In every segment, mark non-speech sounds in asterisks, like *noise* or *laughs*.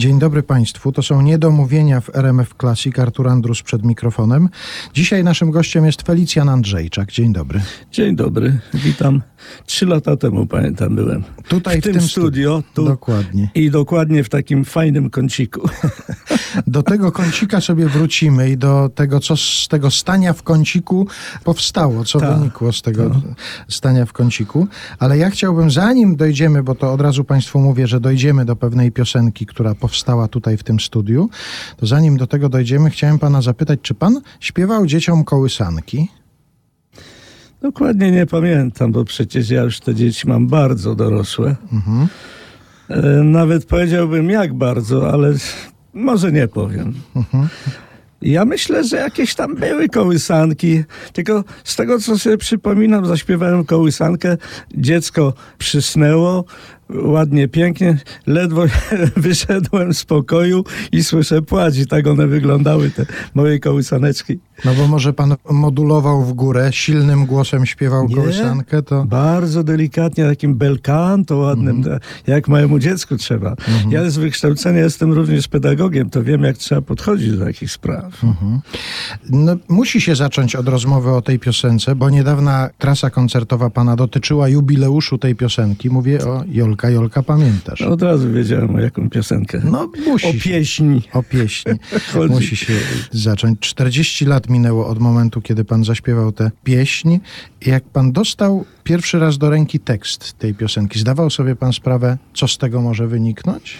Dzień dobry Państwu. To są niedomówienia w RMF Classic. Artur Andrus przed mikrofonem. Dzisiaj naszym gościem jest Felicjan Andrzejczak. Dzień dobry. Dzień dobry, witam. Trzy lata temu pamiętam byłem. Tutaj w, tym, studio. Tu Dokładnie. I dokładnie w takim fajnym kąciku. *laughs* Do tego kącika sobie wrócimy i do tego, co z tego stania w kąciku powstało, co Tak, wynikło z tego stania w kąciku. Ale ja chciałbym, zanim dojdziemy, bo to od razu Państwu mówię, że dojdziemy do pewnej piosenki, która powstała tutaj w tym studiu, to zanim do tego dojdziemy, chciałem Pana zapytać, czy Pan śpiewał dzieciom kołysanki? Dokładnie nie pamiętam, bo przecież ja już te dzieci mam bardzo dorosłe. E, Nawet powiedziałbym jak bardzo, ale może nie powiem. Ja myślę, że jakieś tam były kołysanki, tylko z tego co sobie przypominam, zaśpiewałem kołysankę, dziecko przysnęło, ładnie, pięknie, ledwo *laughs* wyszedłem z pokoju i słyszę płacz i tak one wyglądały, te moje kołysaneczki. No bo może Pan modulował w górę, silnym głosem śpiewał Nie. kołysankę, to... Bardzo delikatnie, takim belcanto ładnym, Mhm. jak małemu dziecku trzeba. Ja z wykształcenia jestem również pedagogiem, to wiem jak trzeba podchodzić do takich spraw. Mhm. No, musi się zacząć od rozmowy o tej piosence, bo niedawna trasa koncertowa pana dotyczyła jubileuszu tej piosenki. Mówię o Jolka, Jolka, pamiętasz? Od razu wiedziałem o jaką piosenkę. No, musi o się. pieśni. O pieśni. *laughs* Musi się zacząć. 40 lat minęło od momentu, kiedy pan zaśpiewał tę pieśń. Jak pan dostał pierwszy raz do ręki tekst tej piosenki, zdawał sobie pan sprawę, co z tego może wyniknąć?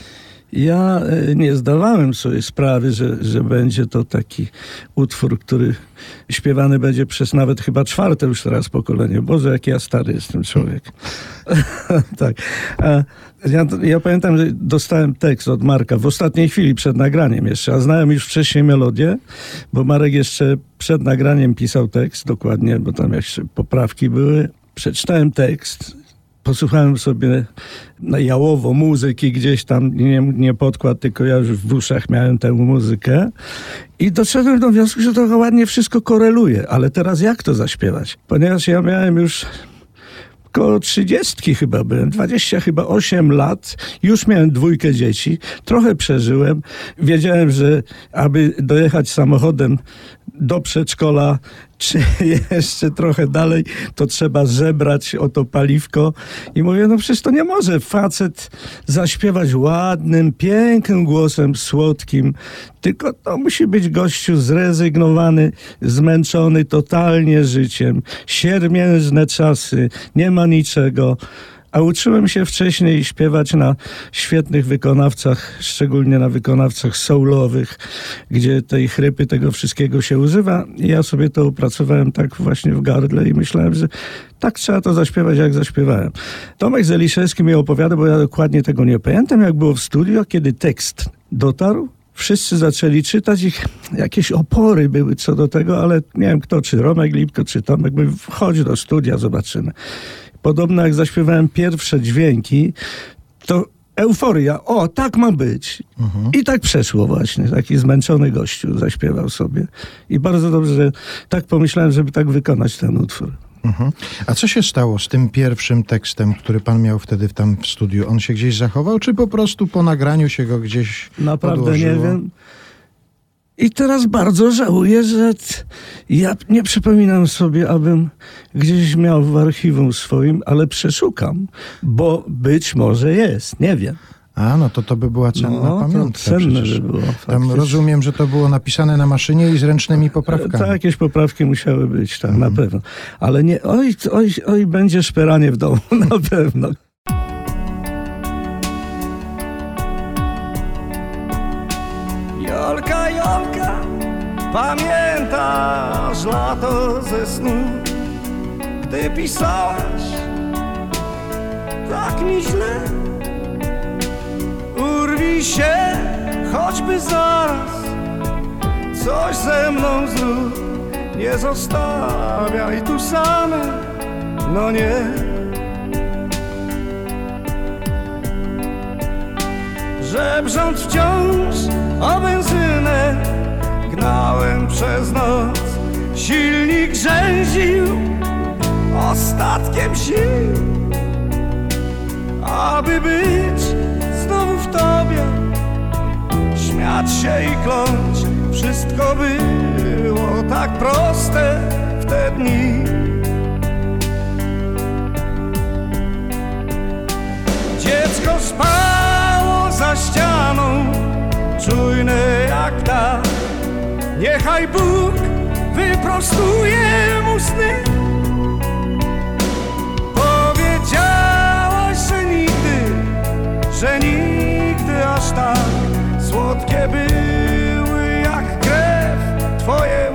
Ja e, nie zdawałem sobie sprawy, że, że będzie to taki utwór, który śpiewany będzie przez nawet chyba czwarte już teraz pokolenie. Boże, jak ja stary jestem człowiek. *laughs* tak. Ja, ja pamiętam, że dostałem tekst od Marka w ostatniej chwili przed nagraniem jeszcze, a znałem już wcześniej melodię, bo Marek jeszcze przed nagraniem pisał tekst dokładnie, bo tam jeszcze poprawki były. Przeczytałem tekst, posłuchałem sobie na jałowo muzyki gdzieś tam, nie, nie podkład, tylko ja już w uszach miałem tę muzykę i doszedłem do wniosku, że to ładnie wszystko koreluje, ale teraz jak to zaśpiewać? Ponieważ ja miałem już koło trzydziestki chyba byłem, 20 chyba 8 lat, już miałem dwójkę dzieci, trochę przeżyłem. Wiedziałem, że aby dojechać samochodem do przedszkola, czy *laughs* jeszcze trochę dalej, to trzeba zebrać o to paliwko. I mówię, no przecież to nie może facet zaśpiewać ładnym, pięknym głosem, słodkim, tylko to musi być gościu zrezygnowany, zmęczony totalnie życiem, siermiężne czasy, nie ma niczego. A uczyłem się wcześniej śpiewać na świetnych wykonawcach, szczególnie na wykonawcach soulowych, gdzie tej chrypy, tego wszystkiego się używa. I ja sobie to opracowałem tak właśnie w gardle i myślałem, że tak trzeba to zaśpiewać, jak zaśpiewałem. Tomek Zeliszewski mi opowiada, bo ja dokładnie tego nie pamiętam, jak było w studio, kiedy tekst dotarł. Wszyscy zaczęli czytać ich, jakieś opory były co do tego, ale nie wiem kto, czy Romek Lipko, czy Tomek, mówił, wchodź do studia, zobaczymy. Podobno jak zaśpiewałem pierwsze dźwięki, to euforia, o, tak ma być. I tak przeszło właśnie, taki zmęczony gościu zaśpiewał sobie. I bardzo dobrze, że tak pomyślałem, żeby tak wykonać ten utwór. Mhm. A co się stało z tym pierwszym tekstem, który pan miał wtedy w tam w studiu? On się gdzieś zachował, czy po prostu po nagraniu się go gdzieś Naprawdę nie podłożyło? wiem. I teraz bardzo żałuję, że ja nie przypominam sobie, abym gdzieś miał w archiwum swoim, ale przeszukam, bo być może jest, nie wiem. A, no to to by była cenna No, pamiątka cenne by było, Tam faktycznie. rozumiem, że to było napisane na maszynie i z ręcznymi poprawkami. Tak, jakieś poprawki musiały być, tak, Mhm. na pewno. Ale nie, oj, oj, oj, będzie szperanie w domu, *laughs* na pewno. Pamiętasz lato ze snu, gdy pisałaś tak mi źle. Urwij się, choćby zaraz, coś ze mną zrób, nie zostawiaj tu same, no nie. Żebrząc wciąż o benzynę Gnałem przez noc, silnik rzęził ostatkiem sił, aby być znowu w tobie, śmiać się i kląć. Wszystko było tak proste w te dni. Dziecko spało za ścianą, czujne jak ptak Niechaj Bóg wyprostuje mu sny. Powiedziałaś, że nigdy, że nigdy aż tak słodkie były jak krew Twoje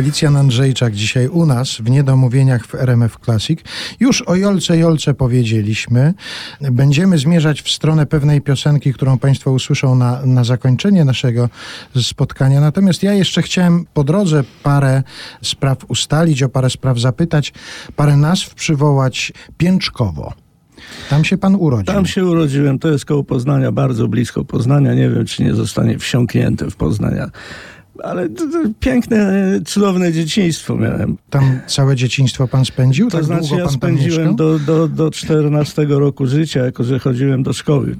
Felicjan Andrzejczak dzisiaj u nas w Niedomówieniach w RMF Classic. Już o Jolce Jolce powiedzieliśmy. Będziemy zmierzać w stronę pewnej piosenki, którą Państwo usłyszą na, na zakończenie naszego spotkania. Natomiast ja jeszcze chciałem po drodze parę spraw ustalić, o parę spraw zapytać, parę nazw przywołać. Pięczkowo. Tam się pan urodził. Tam się urodziłem, to jest koło Poznania, bardzo blisko Poznania. Nie wiem, czy nie zostanie wsiąknięty w Poznania. Ale to, to piękne, cudowne dzieciństwo miałem. Tam całe dzieciństwo pan spędził? To tak znaczy ja spędziłem do, do, do 14 roku życia, jako że chodziłem do szkoły.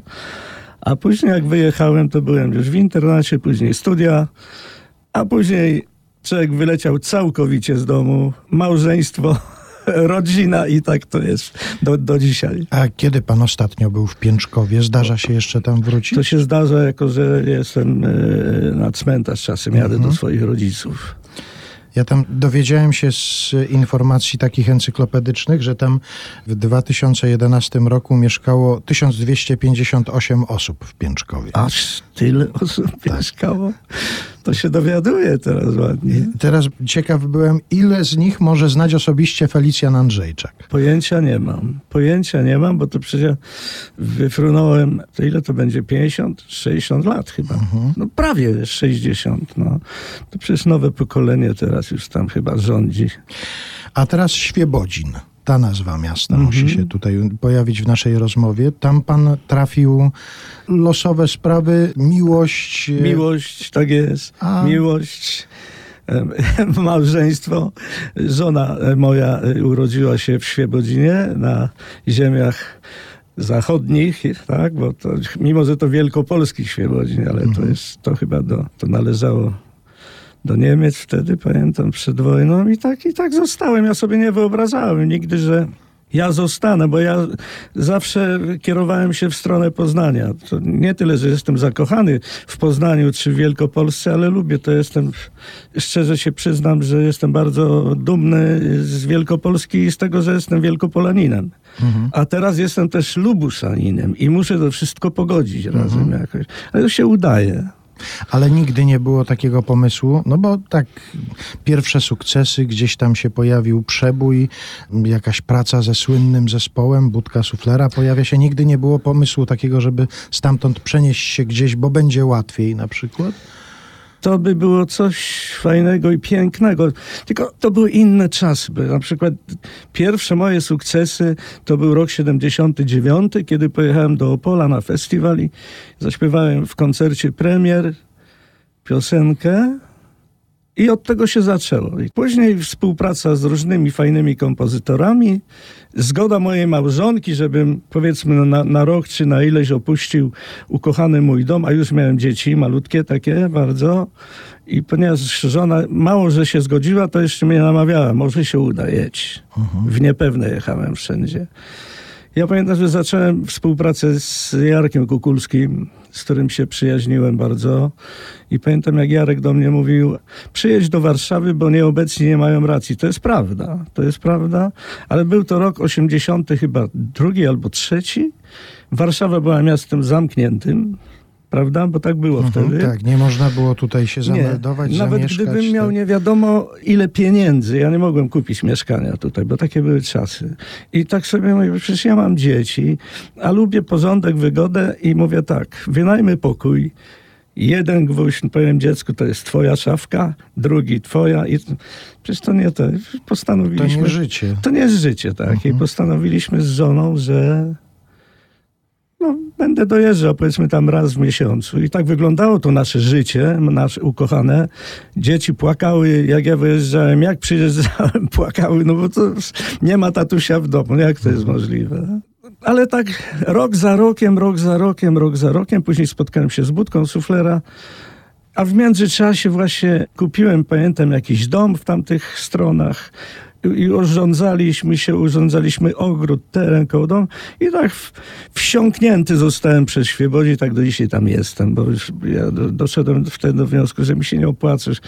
A później jak wyjechałem, to byłem już w internacie, później studia, a później człowiek wyleciał całkowicie z domu, małżeństwo, rodzina i tak to jest do, do dzisiaj. A kiedy pan ostatnio był w Pięczkowie? Zdarza się jeszcze tam wrócić? To się zdarza, jako że jestem e, na cmentarz czasem, jadę Mhm. do swoich rodziców. Ja tam dowiedziałem się z informacji takich encyklopedycznych, że tam w 2011 roku mieszkało 1258 osób w Pięczkowie. Aż tyle osób mieszkało. To się dowiaduje teraz ładnie. Teraz ciekaw byłem, ile z nich może znać osobiście Felicjan Andrzejczak. Pojęcia nie mam. Pojęcia nie mam, bo to przecież wyfrunąłem, to ile to będzie? 50, 60 lat chyba. No prawie 60. No. To przecież nowe pokolenie teraz już tam chyba rządzi. A teraz Świebodzin. Ta nazwa miasta Mhm. musi się tutaj pojawić w naszej rozmowie. Tam pan trafił losowe sprawy, miłość. e, Miłość, tak jest. A. Miłość. em, *laughs* Małżeństwo. Żona e, moja e, urodziła się w Świebodzinie na ziemiach zachodnich, tak, bo to, mimo, że to wielkopolski Świebodzin, ale to jest, to chyba do, to należało do Niemiec wtedy, pamiętam, przed wojną i tak, i tak zostałem. Ja sobie nie wyobrażałem nigdy, że ja zostanę, bo ja zawsze kierowałem się w stronę Poznania. To nie tyle, że jestem zakochany w Poznaniu czy w Wielkopolsce, ale lubię to. Jestem, szczerze się przyznam, że jestem bardzo dumny z Wielkopolski i z tego, że jestem Wielkopolaninem. A teraz jestem też Lubuszaninem i muszę to wszystko pogodzić razem jakoś. Ale to się udaje. Ale nigdy nie było takiego pomysłu, no bo tak pierwsze sukcesy, gdzieś tam się pojawił przebój, jakaś praca ze słynnym zespołem, Budka Suflera pojawia się. Nigdy nie było pomysłu takiego, żeby stamtąd przenieść się gdzieś, bo będzie łatwiej na przykład. To by było coś fajnego i pięknego. Tylko to były inne czasy. Na przykład pierwsze moje sukcesy to był rok 79, kiedy pojechałem do Opola na festiwal i zaśpiewałem w koncercie premier piosenkę i od tego się zaczęło. I później współpraca z różnymi fajnymi kompozytorami, zgoda mojej małżonki, żebym powiedzmy na, na rok czy na ileś opuścił ukochany mój dom, a już miałem dzieci, malutkie takie bardzo. I ponieważ żona mało, że się zgodziła, to jeszcze mnie namawiała, może się uda, jedź. W niepewne jechałem wszędzie. Ja pamiętam, że zacząłem współpracę z Jarkiem Kukulskim, z którym się przyjaźniłem bardzo. I pamiętam, jak Jarek do mnie mówił, przyjedź do Warszawy, bo nieobecni nie mają racji. To jest prawda, to jest prawda. Ale był to rok 80 chyba drugi albo trzeci. Warszawa była miastem zamkniętym, prawda? Bo tak było wtedy. Tak, nie można było tutaj się zameldować, Nie, nawet gdybym miał tak. nie wiadomo ile pieniędzy, ja nie mogłem kupić mieszkania tutaj, bo takie były czasy. I tak sobie mówię, przecież ja mam dzieci, a lubię porządek, wygodę i mówię tak, wynajmy pokój, jeden gwóźdź, powiem dziecku, to jest twoja szafka, drugi twoja i przecież to nie to, To postanowiliśmy... nie życie. To nie jest życie, tak. I postanowiliśmy z żoną, że no, będę dojeżdżał powiedzmy tam raz w miesiącu. I tak wyglądało to nasze życie, nasze ukochane. Dzieci płakały, jak ja wyjeżdżałem, jak przyjeżdżałem, *laughs* płakały, no bo to nie ma tatusia w domu. Jak to jest możliwe? Ale tak rok za rokiem, rok za rokiem, rok za rokiem. Później spotkałem się z budką suflera. A w międzyczasie właśnie kupiłem, pamiętam, jakiś dom w tamtych stronach i urządzaliśmy się, urządzaliśmy ogród, teren koło domu i tak w, wsiąknięty zostałem przez Świebodzie i tak do dzisiaj tam jestem, bo już ja do, doszedłem wtedy do wniosku, że mi się nie opłacasz.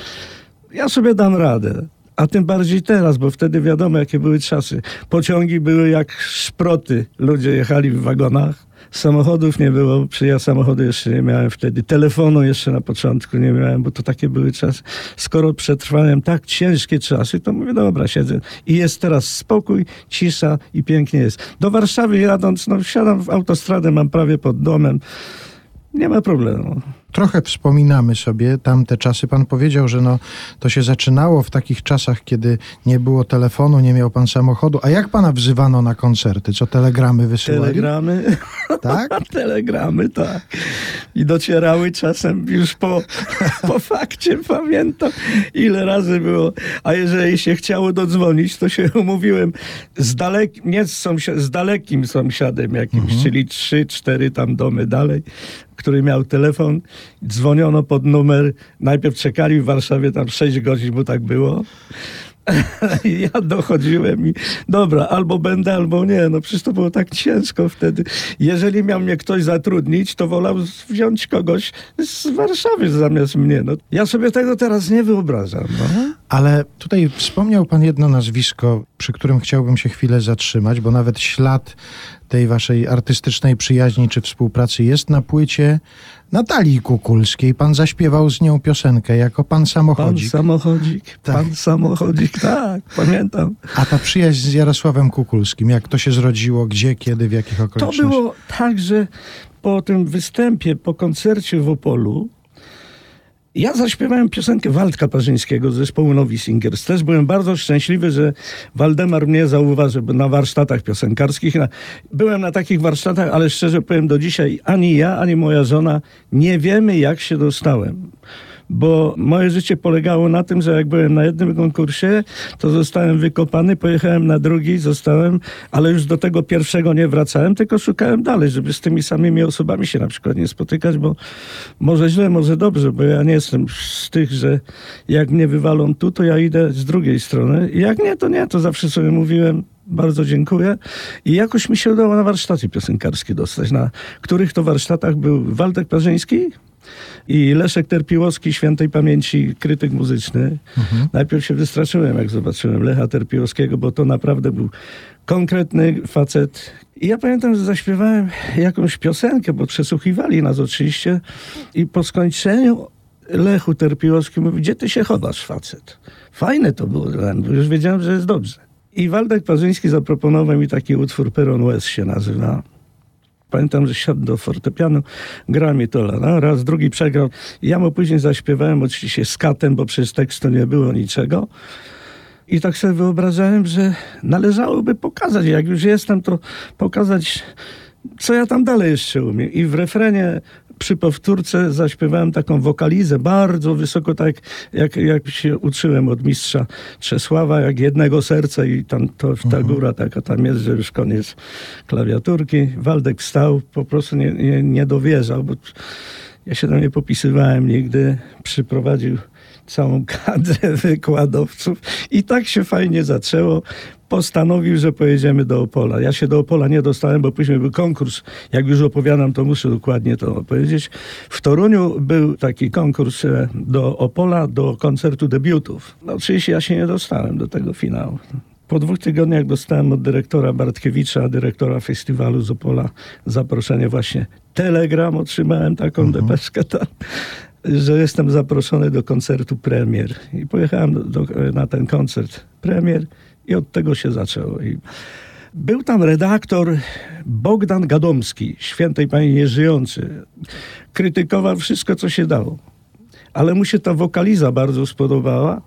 Ja sobie dam radę. A tym bardziej teraz, bo wtedy wiadomo, jakie były czasy. Pociągi były jak szproty. Ludzie jechali w wagonach. Samochodów nie było, czy ja samochodu jeszcze nie miałem wtedy, telefonu jeszcze na początku nie miałem, bo to takie były czasy. Skoro przetrwałem tak ciężkie czasy, to mówię, dobra, siedzę. I jest teraz spokój, cisza i pięknie jest. Do Warszawy jadąc, no wsiadam w autostradę, mam prawie pod domem. Nie ma problemu. Trochę wspominamy sobie tamte czasy. Pan powiedział, że no, to się zaczynało w takich czasach, kiedy nie było telefonu, nie miał pan samochodu. A jak pana wzywano na koncerty? Co telegramy wysyłali? Telegramy. Tak? *laughs* Telegramy, tak. I docierały czasem już po, *laughs* po fakcie, pamiętam, ile razy było. A jeżeli się chciało dodzwonić, to się *laughs* umówiłem z dalekim, nie z, sąsi- z dalekim sąsiadem jakimś, czyli trzy, cztery tam domy dalej, który miał telefon. Dzwoniono pod numer. Najpierw czekali w Warszawie tam 6 godzin, bo tak było. *laughs* Ja dochodziłem i dobra, albo będę, albo nie. No przecież to było tak ciężko wtedy. Jeżeli miał mnie ktoś zatrudnić, to wolał wziąć kogoś z Warszawy zamiast mnie. No, ja sobie tego teraz nie wyobrażam. No. Ale tutaj wspomniał pan jedno nazwisko, przy którym chciałbym się chwilę zatrzymać, bo nawet ślad tej waszej artystycznej przyjaźni czy współpracy jest na płycie Natalii Kukulskiej. Pan zaśpiewał z nią piosenkę jako pan Pan samochodzik. samochodzik, Tak. pan samochodzik, tak, pamiętam. A ta przyjaźń z Jarosławem Kukulskim, jak to się zrodziło, gdzie, kiedy, w jakich To okolicznościach? było tak, że po tym występie, po koncercie w Opolu, ja zaśpiewałem piosenkę Waldka Parzyńskiego z zespołu Nowi Singers. Też byłem bardzo szczęśliwy, że Waldemar mnie zauważył na warsztatach piosenkarskich. Byłem na takich warsztatach, ale szczerze powiem, do dzisiaj ani ja, ani moja żona nie wiemy, jak się dostałem. Bo moje życie polegało na tym, że jak byłem na jednym konkursie, to zostałem wykopany, pojechałem na drugi, zostałem, ale już do tego pierwszego nie wracałem, tylko szukałem dalej, żeby z tymi samymi osobami się na przykład nie spotykać, bo może źle, może dobrze, bo ja nie jestem z tych, że jak mnie wywalą tu, to ja idę z drugiej strony. Jak nie, to nie, to zawsze sobie mówiłem, bardzo dziękuję. I jakoś mi się udało na warsztaty piosenkarskie dostać, na których to warsztatach był Waldek Parzyński, i Leszek Terpiłowski, świętej pamięci, krytyk muzyczny. Najpierw się wystraszyłem, jak zobaczyłem Lecha Terpiłowskiego, bo to naprawdę był konkretny facet. I ja pamiętam, że zaśpiewałem jakąś piosenkę, bo przesłuchiwali nas oczywiście. I po skończeniu Lechu Terpiłowski mówi, gdzie ty się chowasz, facet? Fajne to było, Len, bo już wiedziałem, że jest dobrze. I Waldek Parzyński zaproponował mi taki utwór Peron West się nazywa. Pamiętam, że siadł do fortepianu, gra mi to no, raz, drugi przegrał. Ja mu później zaśpiewałem oczywiście z katem, bo przez tekstu nie było niczego. I tak sobie wyobrażałem, że należałoby pokazać, jak już jestem, to pokazać, co ja tam dalej jeszcze umiem. I w refrenie przy powtórce zaśpiewałem taką wokalizę bardzo wysoko, tak jak, jak się uczyłem od mistrza Czesława, jak jednego serca i tam to, ta góra taka tam jest, że już koniec klawiaturki. Waldek wstał, po prostu nie, nie, nie dowierzał, bo ja się tam nie popisywałem nigdy. Przyprowadził całą *laughs* kadrę wykładowców i tak się fajnie zaczęło. Postanowił, że pojedziemy do Opola. Ja się do Opola nie dostałem, bo później był konkurs. Jak już opowiadam, to muszę dokładnie to opowiedzieć. W Toruniu był taki konkurs e, do Opola, do koncertu debiutów. No oczywiście ja się nie dostałem do tego finału. Po dwóch tygodniach dostałem od dyrektora Bartkiewicza, dyrektora festiwalu z Opola, zaproszenie właśnie. Telegram otrzymałem taką depeszkę tam, że jestem zaproszony do koncertu premier. I pojechałem do, do, na ten koncert premier i od tego się zaczęło. I był tam redaktor Bogdan Gadomski, świętej pani nieżyjący. Krytykował wszystko, co się dało. Ale mu się ta wokaliza bardzo spodobała.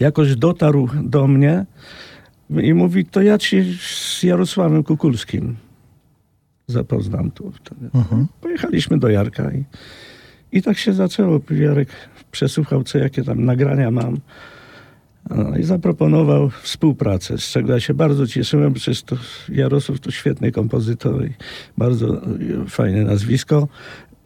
Jakoś dotarł do mnie i mówi, to ja ci z Jarosławem Kukulskim zapoznam tu. Wtedy. Pojechaliśmy do Jarka i, i tak się zaczęło. Jarek przesłuchał, co jakie tam nagrania mam. No, I zaproponował współpracę, z czego ja się bardzo cieszyłem, przecież to Jarosław to świetny kompozytor i bardzo fajne nazwisko.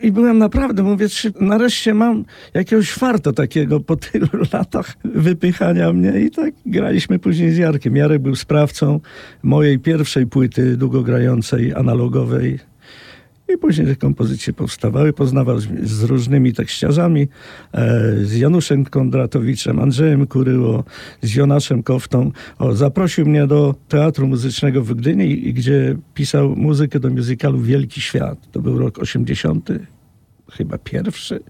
I byłem naprawdę, mówię, czy nareszcie mam jakiegoś farta takiego po tylu *laughs* latach wypychania mnie. I tak graliśmy później z Jarkiem. Jarek był sprawcą mojej pierwszej płyty długogrającej, analogowej. I później te kompozycje powstawały. Poznawał z, różnymi tekściarzami, e, z Januszem Kondratowiczem, Andrzejem Kuryło, z Jonaszem Koftą. O, zaprosił mnie do Teatru Muzycznego w Gdyni, gdzie pisał muzykę do musicalu Wielki Świat. To był rok 80, chyba pierwszy,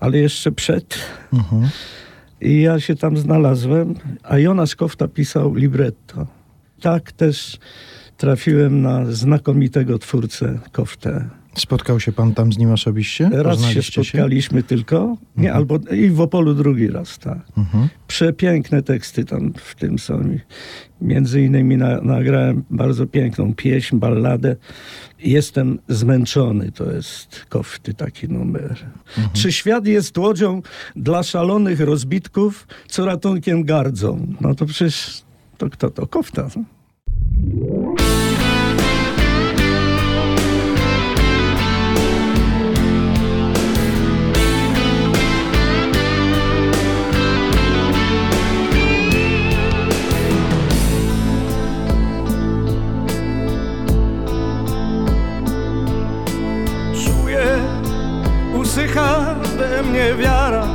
ale jeszcze przed. Mhm. I ja się tam znalazłem, a Jonasz Kofta pisał libretto. Tak też trafiłem na znakomitego twórcę Koftę. Spotkał się pan tam z nim osobiście? Raz się spotkaliśmy tylko, nie, albo i w Opolu drugi raz, tak. Mhm. Przepiękne teksty tam w tym są. Między innymi na, nagrałem bardzo piękną pieśń, balladę. Jestem zmęczony, to jest kofty taki numer. Czy świat jest łodzią dla szalonych rozbitków, co ratunkiem gardzą? No to przecież to kto to? Kofta. no. Wiara.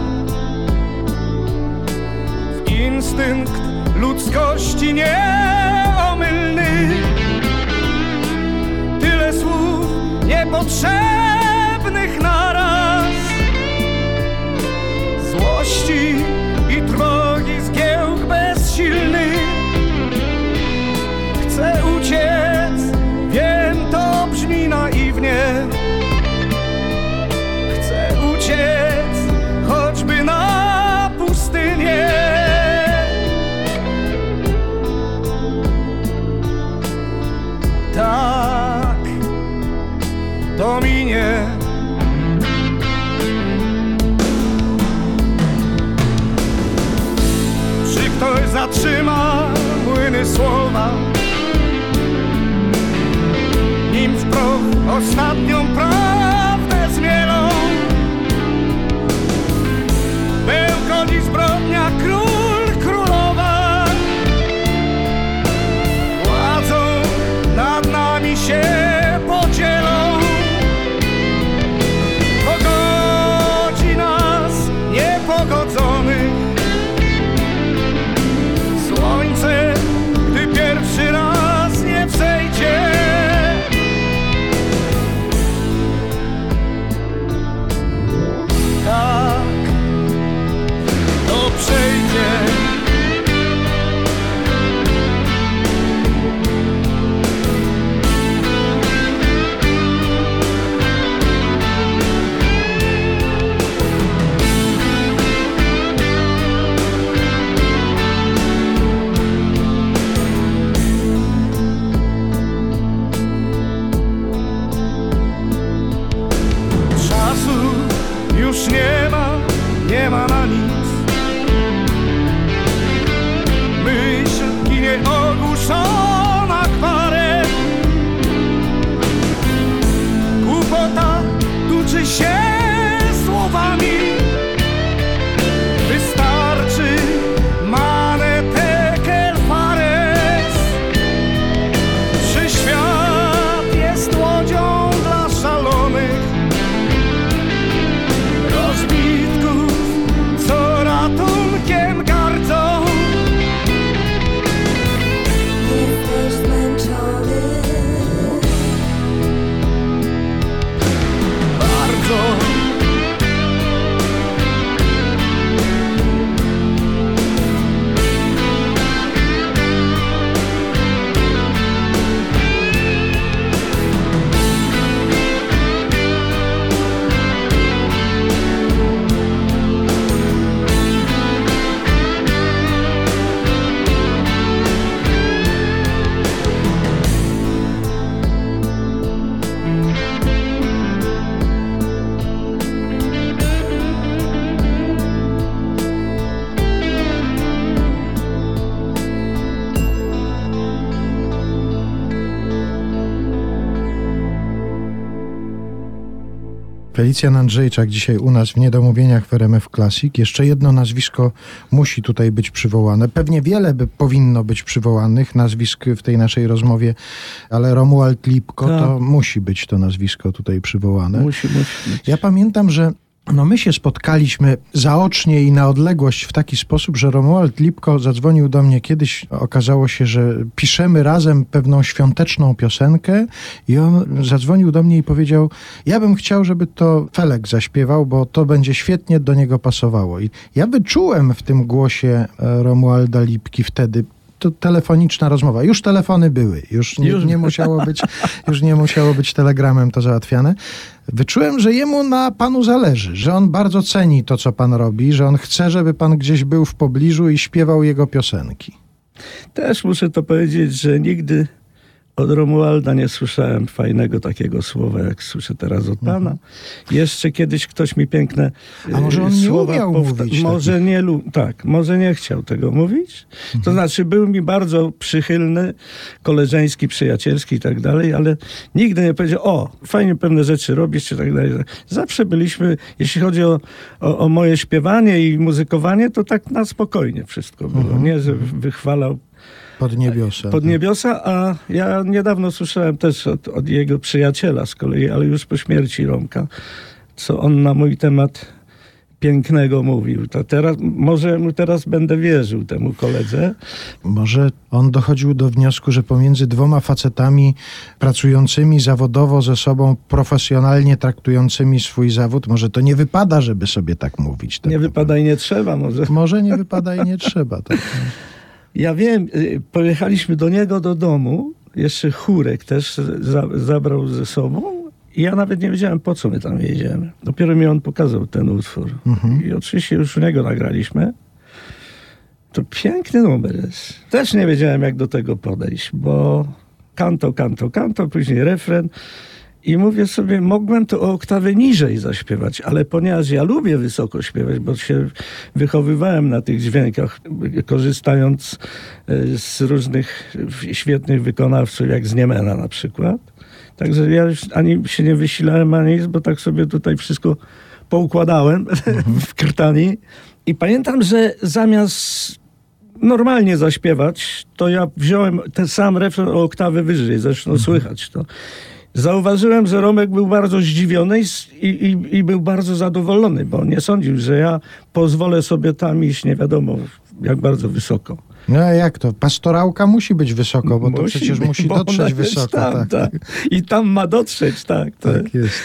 W instynkt ludzkości nieomylny. Tyle słów niepotrzebnych ostatnią prawdę Felicjan Andrzejczak dzisiaj u nas w Niedomówieniach w RMF Classic. Jeszcze jedno nazwisko musi tutaj być przywołane. Pewnie wiele by powinno być przywołanych nazwisk w tej naszej rozmowie, ale Romuald Lipko Tak. to musi być to nazwisko tutaj przywołane. Musi, musi być. Ja pamiętam, że no my się spotkaliśmy zaocznie i na odległość w taki sposób, że Romuald Lipko zadzwonił do mnie kiedyś. Okazało się, że piszemy razem pewną świąteczną piosenkę i on zadzwonił do mnie i powiedział, ja bym chciał, żeby to Felek zaśpiewał, bo to będzie świetnie do niego pasowało. I ja wyczułem w tym głosie e, Romualda Lipki wtedy to telefoniczna rozmowa. Już telefony były, już nie, Już. nie musiało być, już nie musiało być telegramem to załatwiane. Wyczułem, że jemu na panu zależy, że on bardzo ceni to, co pan robi, że on chce, żeby pan gdzieś był w pobliżu i śpiewał jego piosenki. Też muszę to powiedzieć, że nigdy od Romualda nie słyszałem fajnego takiego słowa, jak słyszę teraz od pana. Jeszcze kiedyś ktoś mi piękne Mhm. A może e, on nie słowa umiał powta- mówić Może nie, lu- tak, może nie chciał tego mówić. To Mhm. znaczy był mi bardzo przychylny, koleżeński, przyjacielski i tak dalej, ale nigdy nie powiedział, o, fajnie pewne rzeczy robisz, czy tak dalej. Zawsze byliśmy, jeśli chodzi o, o, o moje śpiewanie i muzykowanie, to tak na spokojnie wszystko było. Mhm. Nie, że wychwalał Pod niebiosa. pod niebiosa, a ja niedawno słyszałem też od, od jego przyjaciela z kolei, ale już po śmierci Romka, co on na mój temat pięknego mówił. To teraz, może mu teraz będę wierzył temu koledze. Może on dochodził do wniosku, że pomiędzy dwoma facetami pracującymi zawodowo ze sobą, profesjonalnie traktującymi swój zawód, może to nie wypada, żeby sobie tak mówić. Tak Nie wypada i nie trzeba może. Może nie wypada i nie trzeba. Tak. *laughs* Ja wiem, y, pojechaliśmy do niego do domu, jeszcze chórek też za, zabrał ze sobą i ja nawet nie wiedziałem, po co my tam jedziemy. Dopiero mi on pokazał ten utwór. Mhm. I oczywiście już u niego nagraliśmy. To piękny numer jest. Też nie wiedziałem, jak do tego podejść, bo kanto, kanto, kanto, później refren. I mówię sobie, mogłem to o oktawę niżej zaśpiewać, ale ponieważ ja lubię wysoko śpiewać, bo się wychowywałem na tych dźwiękach, korzystając e, z różnych świetnych wykonawców, jak z Niemena na przykład. Także ja już ani się nie wysilałem, ani nic, bo tak sobie tutaj wszystko poukładałem *laughs* w krtani. I pamiętam, że zamiast normalnie zaśpiewać, to ja wziąłem ten sam refren o oktawę wyżej, zresztą słychać to. Zauważyłem, że Romek był bardzo zdziwiony i, i, i, był bardzo zadowolony, bo nie sądził, że ja pozwolę sobie tam iść nie wiadomo jak bardzo wysoko. No a jak to? Pastorałka musi być wysoko, bo to Musi przecież być, musi dotrzeć wysoko. Tam, tak, tak. I tam ma dotrzeć, tak. tak. Tak jest.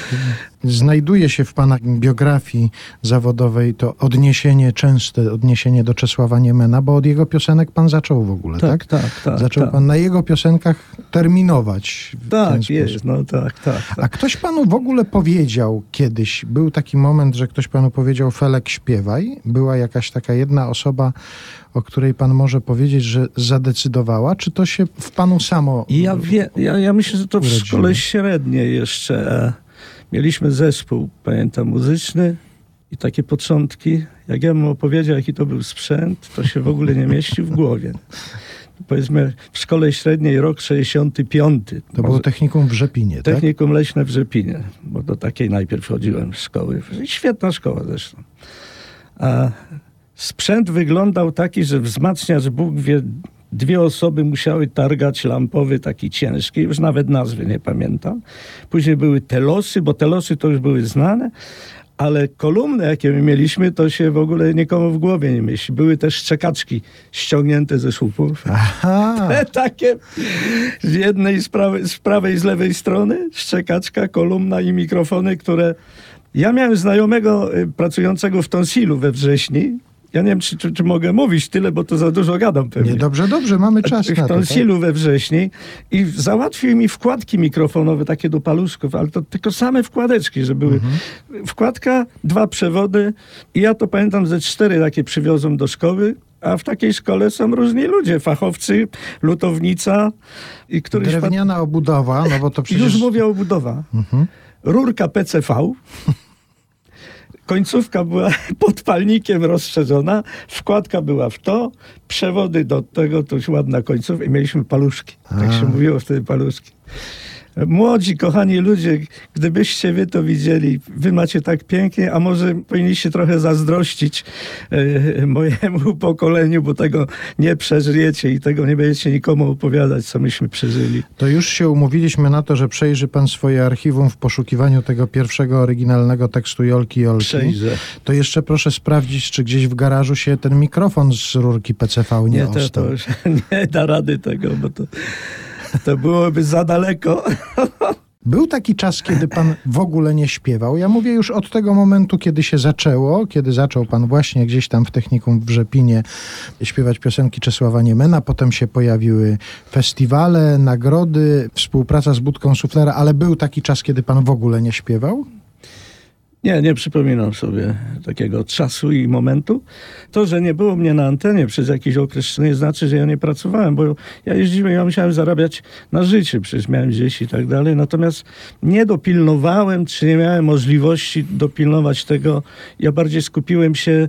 Znajduje się w pana biografii zawodowej to odniesienie, częste odniesienie do Czesława Niemena, bo od jego piosenek pan zaczął w ogóle, tak? Tak, tak, tak. Zaczął tak. pan na jego piosenkach terminować Tak, jest, no tak, tak. tak. A ktoś panu w ogóle powiedział kiedyś, był taki moment, że ktoś panu powiedział Felek śpiewaj? Była jakaś taka jedna osoba, o której pan może powiedzieć, że zadecydowała? Czy to się w panu samo... Ja, wie, ja, ja myślę, że to w urodziło. szkole średniej jeszcze e, mieliśmy zespół, pamiętam, muzyczny i takie początki. Jak ja bym opowiedział, jaki to był sprzęt, to się w ogóle nie mieści w głowie. Powiedzmy, w szkole średniej rok 65. To było technikum w Rzepinie, tak? Technikum leśne w Rzepinie, bo do takiej najpierw chodziłem z szkoły. Świetna szkoła zresztą. A sprzęt wyglądał taki, że wzmacniacz Bóg wie, dwie osoby musiały targać lampowy, taki ciężki, już nawet nazwy nie pamiętam. Później były telosy, bo telosy to już były znane, ale kolumny, jakie my mieliśmy, to się w ogóle nikomu w głowie nie myśli. Były też szczekaczki ściągnięte ze słupów. Aha, *laughs* Te takie z jednej, z prawej, z prawej z lewej strony, szczekaczka, kolumna i mikrofony, które... Ja miałem znajomego y, pracującego w Tonsilu we wrześni. Ja nie wiem, czy, czy, czy mogę mówić tyle, bo to za dużo gadam pewnie. nie, dobrze, dobrze, mamy czas w na to. Tak? Tonsilu we wrześni i załatwił mi wkładki mikrofonowe takie do paluszków, ale to tylko same wkładeczki, że były. Wkładka, dwa przewody i ja to pamiętam ze cztery takie przywiozłem do szkoły, a w takiej szkole są różni ludzie, fachowcy, lutownica i któryś... pan- Drewniana obudowa, no bo to przecież... Już mówię o budowa. Rurka PCV. *laughs* Końcówka była *laughs* podpalnikiem rozszerzona, wkładka była w to, przewody do tego, to już ładna końcówka i mieliśmy paluszki. Tak A. się mówiło wtedy paluszki. Młodzi, kochani ludzie, gdybyście wy to widzieli, wy macie tak pięknie, a może powinniście trochę zazdrościć e, mojemu *laughs* pokoleniu, bo tego nie przeżyjecie i tego nie będziecie nikomu opowiadać, co myśmy przeżyli. To już się umówiliśmy na to, że przejrzy pan swoje archiwum w poszukiwaniu tego pierwszego oryginalnego tekstu Jolki Jolki. Przejrzę. To jeszcze proszę sprawdzić, czy gdzieś w garażu się ten mikrofon z rurki PCV nie, Nie, to, ostał. to już *laughs* nie da rady tego, bo to, to byłoby za daleko. Był taki czas, kiedy pan w ogóle nie śpiewał. Ja mówię już od tego momentu, kiedy się zaczęło, kiedy zaczął pan właśnie gdzieś tam w technikum w Rzepinie śpiewać piosenki Czesława Niemena. Potem się pojawiły festiwale, nagrody, współpraca z Budką Suflera, ale był taki czas, kiedy pan w ogóle nie śpiewał? Nie, nie przypominam sobie takiego czasu i momentu. To, że nie było mnie na antenie przez jakiś okres, nie znaczy, że ja nie pracowałem, bo ja jeździłem, ja musiałem zarabiać na życie, przecież miałem dzieci i tak dalej. Natomiast nie dopilnowałem, czy nie miałem możliwości dopilnować tego. Ja bardziej skupiłem się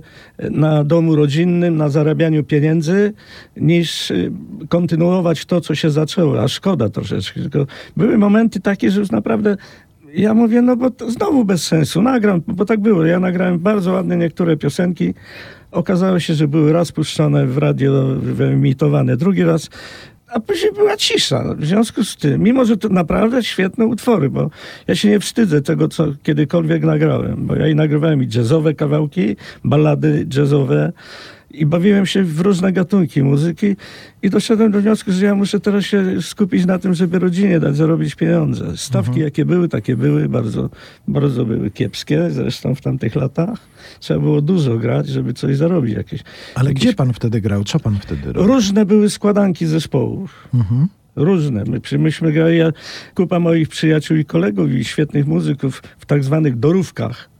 na domu rodzinnym, na zarabianiu pieniędzy, niż y, kontynuować to, co się zaczęło. A szkoda troszeczkę. Tylko były momenty takie, że już naprawdę ja mówię, no bo to znowu bez sensu. Nagram, bo tak było. Ja nagrałem bardzo ładne niektóre piosenki. Okazało się, że były raz puszczone w radio, wyemitowane, drugi raz, a później była cisza. W związku z tym, mimo że to naprawdę świetne utwory, bo ja się nie wstydzę tego, co kiedykolwiek nagrałem, bo ja i nagrywałem i jazzowe kawałki, ballady jazzowe, i bawiłem się w różne gatunki muzyki i doszedłem do wniosku, że ja muszę teraz się skupić na tym, żeby rodzinie dać zarobić pieniądze. Stawki jakie były, takie były, bardzo, bardzo były kiepskie, zresztą w tamtych latach. Trzeba było dużo grać, żeby coś zarobić jakieś. Ale jakieś... gdzie pan wtedy grał? Co pan wtedy robił? Różne były składanki zespołów. Mhm. Różne. My, myśmy grali, ja, kupa moich przyjaciół i kolegów i świetnych muzyków w tak zwanych dorówkach.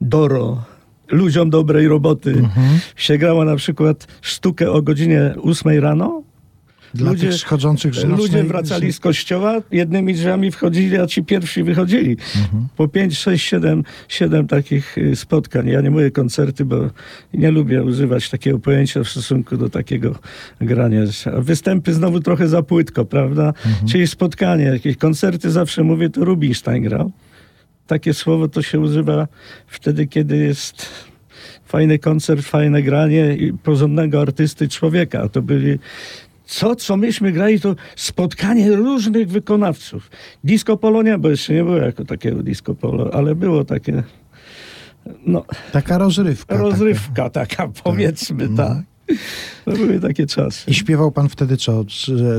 Doro. Ludziom dobrej roboty. Mhm. Się grała na przykład sztukę o godzinie 8 rano. Dla Ludzie- tych schodzących z nocnej... Ludzie wracali z kościoła, jednymi drzwiami wchodzili, a ci pierwsi wychodzili. Po 5, 6, 7, 7 takich y, spotkań. Ja nie mówię koncerty, bo nie lubię używać takiego pojęcia w stosunku do takiego grania. Występy znowu trochę za płytko, prawda? Czyli spotkanie, jakieś koncerty zawsze mówię, to Rubinstein grał. Takie słowo to się używa wtedy, kiedy jest fajny koncert, fajne granie i porządnego artysty człowieka. To byli co, co myśmy grali, to spotkanie różnych wykonawców. Disco Polonia, bo jeszcze nie było jako takiego disco polo, ale było takie, no, Taka rozrywka. rozrywka taka, powiedzmy tak. To były takie czasy. I śpiewał pan wtedy co?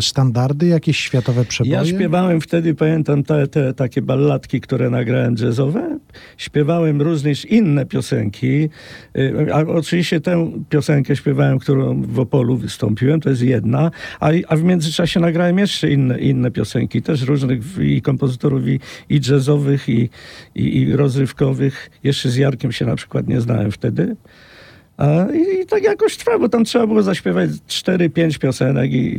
Standardy, jakieś światowe przeboje? Ja śpiewałem wtedy, pamiętam te, te takie balladki, które nagrałem jazzowe. Śpiewałem również inne piosenki. Y, A oczywiście tę piosenkę śpiewałem, którą w Opolu wystąpiłem, to jest jedna. A, a w międzyczasie nagrałem jeszcze inne, inne piosenki, też różnych i kompozytorów, i, i jazzowych, i, i, i rozrywkowych. Jeszcze z Jarkiem się na przykład nie znałem wtedy. I, I tak jakoś trwa, bo tam trzeba było zaśpiewać 4-5 piosenek i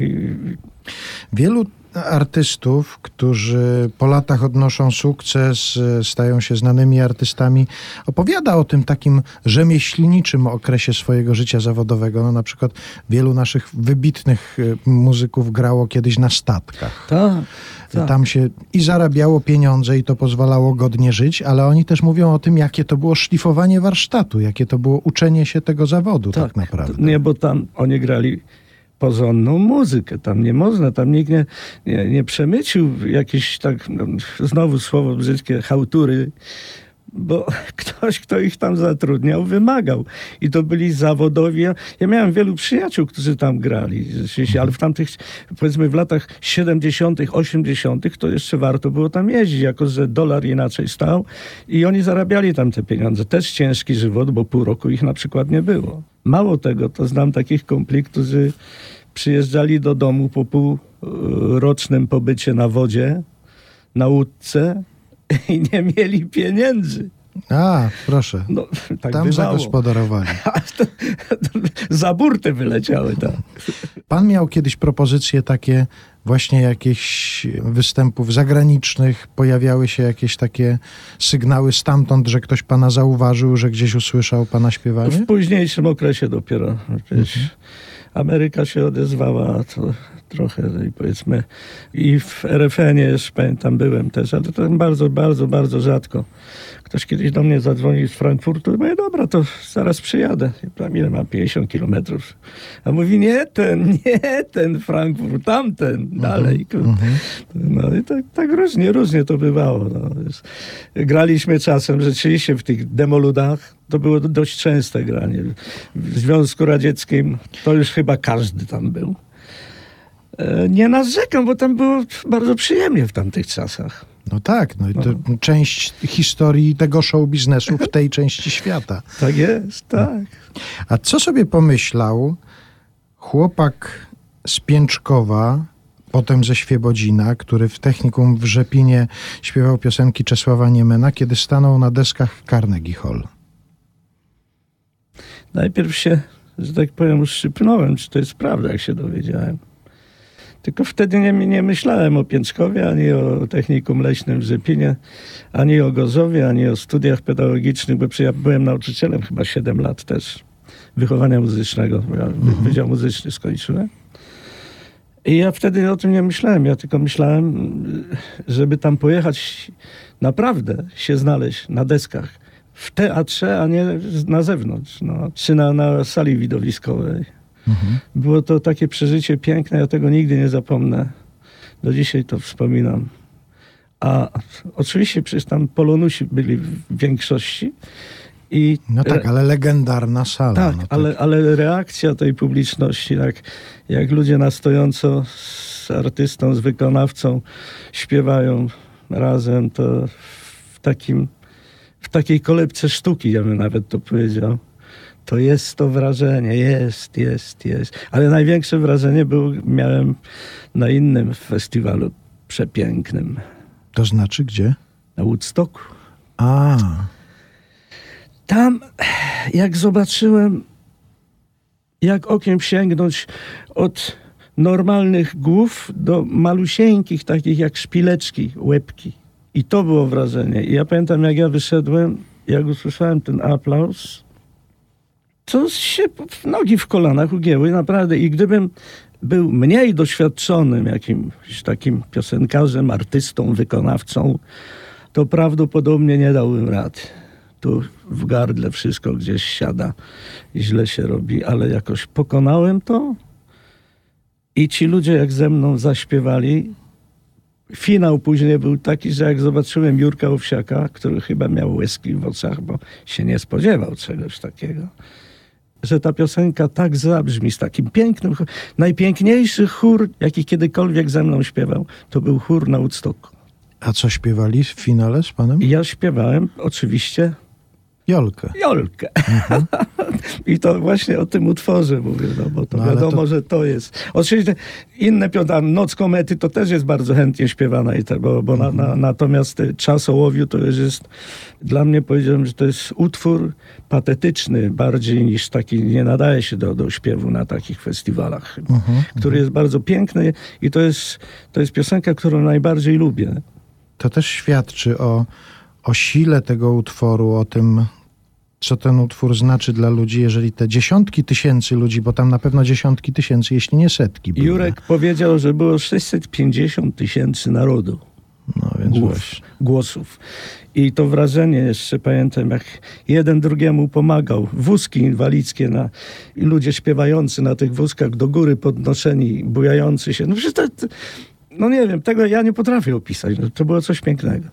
Wielu artystów, którzy po latach odnoszą sukces, e, stają się znanymi artystami, opowiada o tym takim rzemieślniczym okresie swojego życia zawodowego. No, na przykład wielu naszych wybitnych e, muzyków grało kiedyś na statkach. tak, tak. Tam się i zarabiało pieniądze i to pozwalało godnie żyć, ale oni też mówią o tym, jakie to było szlifowanie warsztatu, jakie to było uczenie się tego zawodu tak, naprawdę. Nie, bo tam oni grali porządną muzykę. Tam nie można, tam nikt nie, nie, nie przemycił jakieś tak, no, znowu słowo brzydkie, chałtury, bo *laughs* ktoś, kto ich tam zatrudniał, wymagał. I to byli zawodowi. Ja, miałem wielu przyjaciół, którzy tam grali, ale w tamtych, powiedzmy w latach 70., 80., to jeszcze warto było tam jeździć, jako że dolar inaczej stał i oni zarabiali tam te pieniądze. Też ciężki żywot, bo pół roku ich na przykład nie było. Mało tego, to znam takich kumpli, którzy przyjeżdżali do domu po półrocznym pobycie na wodzie, na łódce *laughs* i nie mieli pieniędzy. A, proszę. No, *laughs* tak Tam bywało. zagospodarowali. *laughs* A to, za burtę wyleciały tam. Pan miał kiedyś propozycje takie właśnie jakichś występów zagranicznych, pojawiały się jakieś takie sygnały stamtąd, że ktoś pana zauważył, że gdzieś usłyszał pana śpiewanie? W późniejszym okresie dopiero. Przecież. Ameryka się odezwała, to trochę no i powiedzmy i w RFN-ie pamiętam byłem też, ale to bardzo, bardzo, bardzo rzadko. Ktoś kiedyś do mnie zadzwonił z Frankfurtu i mówię, dobra, to zaraz przyjadę. Ja powiem, ile mam? 50 kilometrów. A mówi, nie ten, *laughs* nie ten Frankfurt, tamten, dalej. No i tak, tak różnie, różnie to bywało. No. Graliśmy czasem rzeczywiście w tych demoludach. To było dość częste granie. W Związku Radzieckim to już chyba każdy tam był. E, nie narzekam, bo tam było bardzo przyjemnie w tamtych czasach. No tak, no i to część historii tego show biznesu w tej części świata. *laughs* Tak jest, tak. A co sobie pomyślał chłopak z Pięczkowa, potem ze Świebodzina, który w technikum w Rzepinie śpiewał piosenki Czesława Niemena, kiedy stanął na deskach Carnegie Hall? Najpierw się, że tak powiem, uszczypnąłem, czy to jest prawda, jak się dowiedziałem. Tylko wtedy nie, nie myślałem o Pięczkowie, ani o technikum leśnym w Rzepinie, ani o Gozowie, ani o studiach pedagogicznych, bo ja byłem nauczycielem chyba 7 lat też wychowania muzycznego. Ja mhm. Wydział muzyczny skończyłem. I ja wtedy o tym nie myślałem. Ja tylko myślałem, żeby tam pojechać, naprawdę się znaleźć na deskach w teatrze, a nie na zewnątrz, no, czy na, na sali widowiskowej. Mhm. Było to takie przeżycie piękne, ja tego nigdy nie zapomnę. Do dzisiaj to wspominam. A oczywiście przecież tam polonusi byli w większości. I no tak, ale legendarna sala. Tak, no ale, ale reakcja tej publiczności, jak, jak ludzie na stojąco z artystą, z wykonawcą śpiewają razem, to w takim w takiej kolebce sztuki, ja bym nawet to powiedział to jest to wrażenie, jest, jest, jest. Ale największe wrażenie był, miałem na innym festiwalu przepięknym. To znaczy gdzie? Na Woodstocku. A. Tam, jak zobaczyłem, jak okiem sięgnąć od normalnych głów do malusieńkich, takich jak szpileczki, łebki. I to było wrażenie. I ja pamiętam, jak ja wyszedłem, jak usłyszałem ten aplauz, to się nogi w kolanach ugięły, naprawdę. I gdybym był mniej doświadczonym jakimś takim piosenkarzem, artystą, wykonawcą, to prawdopodobnie nie dałbym rady. Tu w gardle wszystko gdzieś siada i źle się robi, ale jakoś pokonałem to i ci ludzie jak ze mną zaśpiewali, finał później był taki, że jak zobaczyłem Jurka Owsiaka, który chyba miał łezki w oczach, bo się nie spodziewał czegoś takiego, że ta piosenka tak zabrzmi, z takim pięknym, najpiękniejszy chór, jaki kiedykolwiek ze mną śpiewał, to był chór na Woodstocku. A co śpiewali w finale z panem? Ja śpiewałem oczywiście Jolkę. Jolkę. Mhm. *laughs* I to właśnie o tym utworze mówię, no bo to no, wiadomo, to... że to jest. Oczywiście inne piąta, Noc Komety to też jest bardzo chętnie śpiewana, i te, bo, bo mhm. na, na, natomiast Czas Ołowiu to już jest, dla mnie powiedziałem, że to jest utwór patetyczny bardziej niż taki, nie nadaje się do, do śpiewu na takich festiwalach, mhm. który mhm. jest bardzo piękny i to jest, to jest piosenka, którą najbardziej lubię. To też świadczy o, o sile tego utworu, o tym, co ten utwór znaczy dla ludzi, jeżeli te dziesiątki tysięcy ludzi, bo tam na pewno dziesiątki tysięcy, jeśli nie setki były. Jurek powiedział, że było 650 tysięcy narodu. No więc Głos, głosów. I to wrażenie jeszcze pamiętam, jak jeden drugiemu pomagał. Wózki inwalidzkie na, i ludzie śpiewający na tych wózkach do góry podnoszeni, bujający się. No przecież to, no nie wiem, tego ja nie potrafię opisać. To było coś pięknego.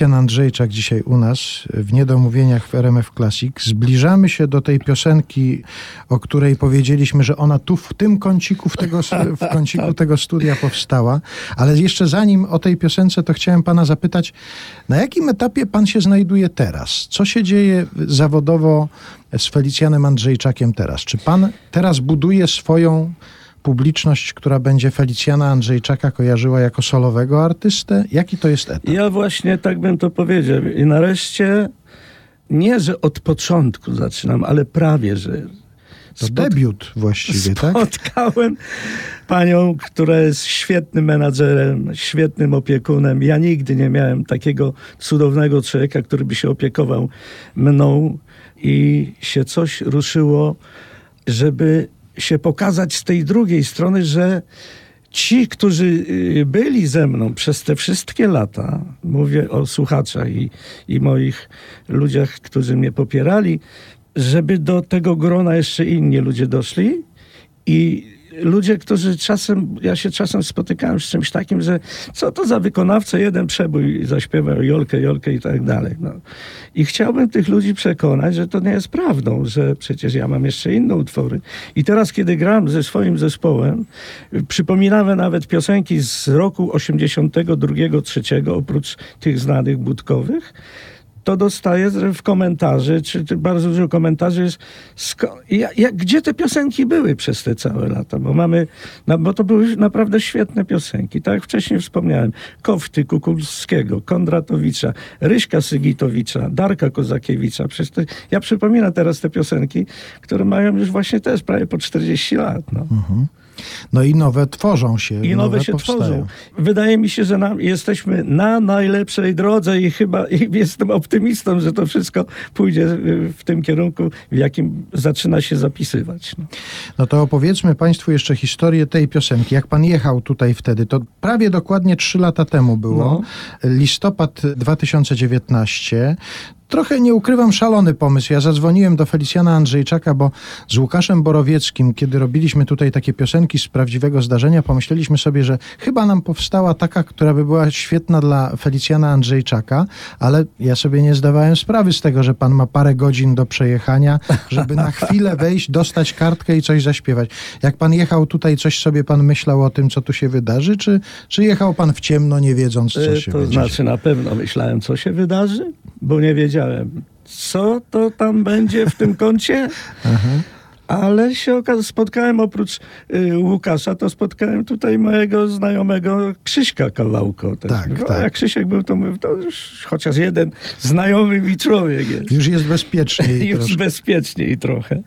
Felicjan Andrzejczak dzisiaj u nas w Niedomówieniach w RMF Classic. Zbliżamy się do tej piosenki, o której powiedzieliśmy, że ona tu w tym kąciku, w, tego, w *laughs* kąciku tego studia powstała. Ale jeszcze zanim o tej piosence, to chciałem pana zapytać, na jakim etapie pan się znajduje teraz? Co się dzieje zawodowo z Felicjanem Andrzejczakiem teraz? Czy pan teraz buduje swoją publiczność, która będzie Felicjana Andrzejczaka kojarzyła jako solowego artystę? Jaki to jest etap? Ja właśnie tak bym to powiedział. I nareszcie nie, że od początku zaczynam, ale prawie, że To debiut właściwie, tak? Spotkałem panią, która jest świetnym menadżerem, świetnym opiekunem. Ja nigdy nie miałem takiego cudownego człowieka, który by się opiekował mną i się coś ruszyło, żeby się pokazać z tej drugiej strony, że ci, którzy y, byli ze mną przez te wszystkie lata, mówię o słuchaczach i, i moich ludziach, którzy mnie popierali, żeby do tego grona jeszcze inni ludzie doszli i ludzie, którzy czasem, ja się czasem spotykałem z czymś takim, że co to za wykonawca, jeden przebój zaśpiewał Jolkę, Jolkę i tak dalej. No. I chciałbym tych ludzi przekonać, że to nie jest prawdą, że przecież ja mam jeszcze inne utwory. I teraz, kiedy gram ze swoim zespołem, przypominamy nawet piosenki z roku 82-3, oprócz tych znanych budkowych, to dostaję w komentarzy, czy, czy bardzo dużo komentarzy jest, ja, ja, gdzie te piosenki były przez te całe lata, bo mamy, no, bo to były naprawdę świetne piosenki, tak jak wcześniej wspomniałem, Kofty Kukulskiego, Kondratowicza, Ryśka Sygitowicza, Darka Kozakiewicza, przez te, ja przypominam teraz te piosenki, które mają już właśnie też prawie po 40 lat. No. No i nowe tworzą się. I nowe się powstają. tworzą. Wydaje mi się, że jesteśmy na najlepszej drodze i chyba *laughs* i jestem optymistą, że to wszystko pójdzie w tym kierunku, w jakim zaczyna się zapisywać. No. No to opowiedzmy Państwu jeszcze historię tej piosenki. Jak Pan jechał tutaj wtedy, to prawie dokładnie trzy lata temu było. Listopad 2019. Trochę nie ukrywam szalony pomysł. Ja zadzwoniłem do Felicjana Andrzejczaka, bo z Łukaszem Borowieckim, kiedy robiliśmy tutaj takie piosenki z prawdziwego zdarzenia, pomyśleliśmy sobie, że chyba nam powstała taka, która by była świetna dla Felicjana Andrzejczaka, ale ja sobie nie zdawałem sprawy z tego, że pan ma parę godzin do przejechania, żeby na chwilę wejść, dostać kartkę i coś zaśpiewać. Jak pan jechał tutaj, coś sobie pan myślał o tym, co tu się wydarzy, czy, czy jechał pan w ciemno, nie wiedząc, co Y, się To będzie? znaczy na pewno myślałem, co się wydarzy, bo nie wiedziałem, co to tam będzie w tym kącie. Ale się spotkałem oprócz y, Łukasza, to spotkałem tutaj mojego znajomego Krzyśka Kawałko. też. Tak, no, tak. Jak Krzysiek był, to mówił, to już chociaż jeden znajomy mi człowiek jest. Już jest bezpieczniej. *laughs* Już troszkę. bezpieczniej trochę.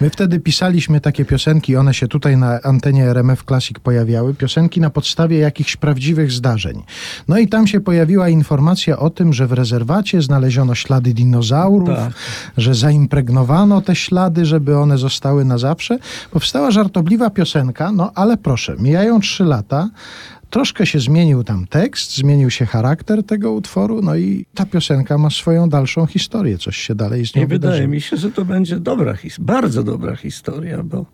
My wtedy pisaliśmy takie piosenki, one się tutaj na antenie RMF Classic pojawiały, piosenki na podstawie jakichś prawdziwych zdarzeń. No i tam się pojawiła informacja o tym, że w rezerwacie znaleziono ślady dinozaurów, Tak. że zaimpregnowano te ślady, żeby one zostały na zawsze. Powstała żartobliwa piosenka, no ale proszę, mijają trzy lata, Troszkę się zmienił tam tekst, zmienił się charakter tego utworu, no i ta piosenka ma swoją dalszą historię, coś się dalej z nią I wydaje wydarzyło. mi się, że to będzie dobra, his- bardzo dobra historia, bo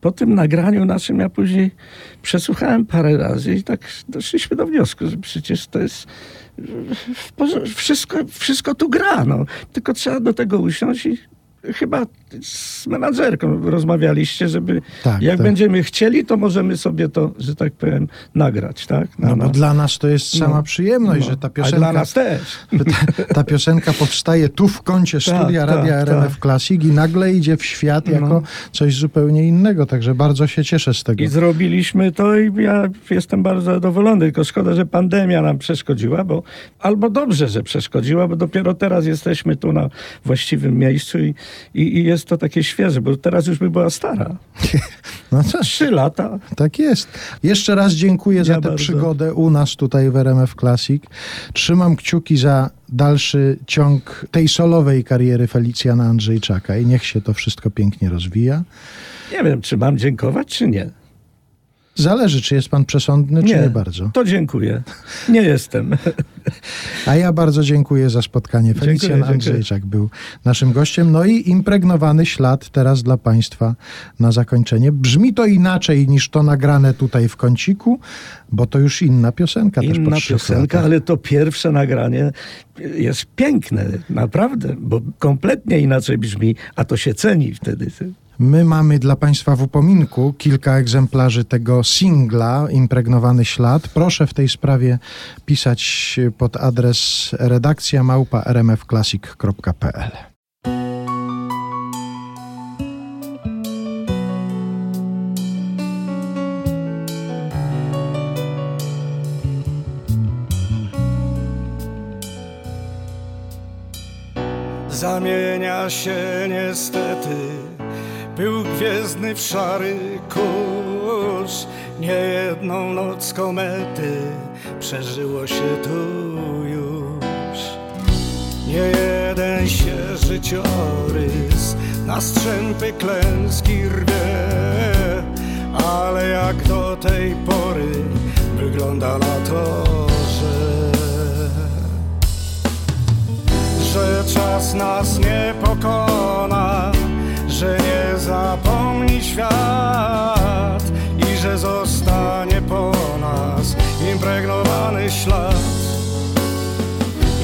po tym nagraniu naszym ja później przesłuchałem parę razy i tak doszliśmy do wniosku, że przecież to jest wszystko, wszystko tu gra, no. tylko trzeba do tego usiąść i chyba z menadżerką rozmawialiście, żeby Tak, jak tak. będziemy chcieli, to możemy sobie to, że tak powiem, nagrać, tak? Na No bo dla nas to jest sama No. przyjemność, No. że ta A piosenka, dla nas też. ta, ta piosenka powstaje tu w kącie studia tak, Radia tak. RMF Classic i nagle idzie w świat jako No. coś zupełnie innego, także bardzo się cieszę z tego. I zrobiliśmy to i ja jestem bardzo zadowolony, tylko szkoda, że pandemia nam przeszkodziła, bo albo dobrze, że przeszkodziła, bo dopiero teraz jesteśmy tu na właściwym miejscu i, i, i jest to takie świeże, bo teraz już by była stara. *laughs* No co, Trzy lata. tak jest. Jeszcze raz dziękuję za Ja tę bardzo. przygodę u nas tutaj w RMF Classic. Trzymam kciuki za dalszy ciąg tej solowej kariery Felicjana Andrzejczaka i niech się to wszystko pięknie rozwija. Nie wiem, czy mam dziękować, czy nie. Zależy, czy jest pan przesądny, czy nie bardzo. To dziękuję. Nie jestem. A ja bardzo dziękuję za spotkanie. Felicjan dziękuję. Andrzejczak był naszym gościem. No i impregnowany ślad teraz dla Państwa na zakończenie. Brzmi to inaczej niż to nagrane tutaj w kąciku, bo to już inna piosenka też Inna trzech piosenka, latach. ale to pierwsze nagranie jest piękne, naprawdę, bo kompletnie inaczej brzmi, a to się ceni wtedy. My mamy dla Państwa w upominku kilka egzemplarzy tego singla Impregnowany Ślad. Proszę w tej sprawie pisać pod adres redakcja małpa rmfclassic.pl. Zamienia się niestety Pył gwiezdny w szary kurz. Niejedną noc komety Przeżyło się tu już. Nie jeden się życiorys Na strzępy klęski rwie Ale jak do tej pory Wygląda na to, że że czas nas nie pokona, że nie zapomni świat i że zostanie po nas impregnowany ślad,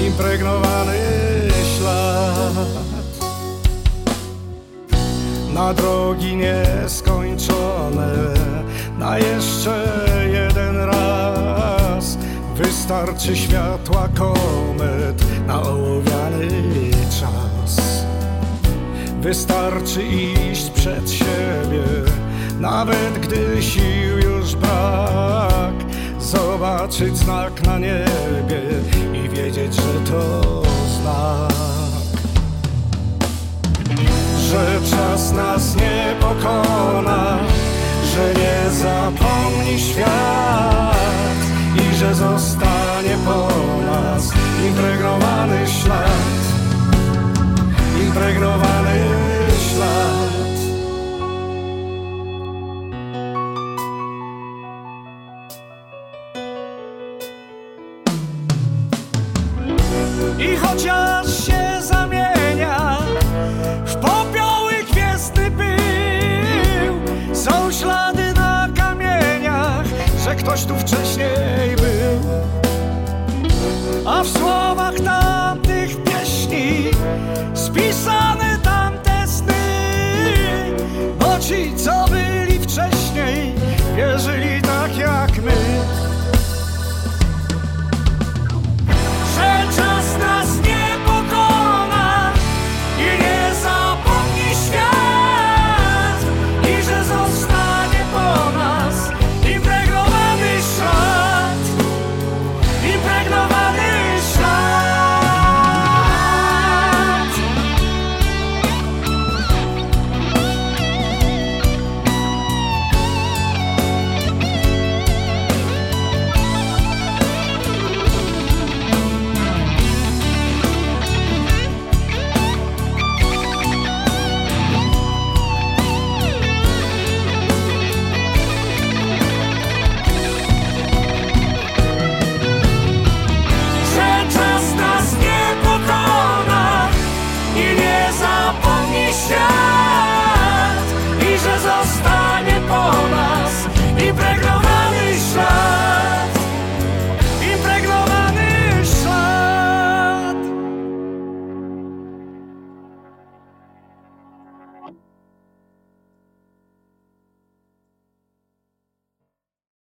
impregnowany ślad. Na drogi nieskończone, na jeszcze jeden raz Wystarczy światła komet na ołowiany Wystarczy iść przed siebie, nawet gdy sił już brak. Zobaczyć znak na niebie i wiedzieć, że to znak. Że czas nas nie pokona, że nie zapomni świat i że zostanie po nas impregnowany ślad, impregnowany ślad. I chociaż się zamienia w popioły gwiezdny pył Są ślady na kamieniach, że ktoś tu wcześniej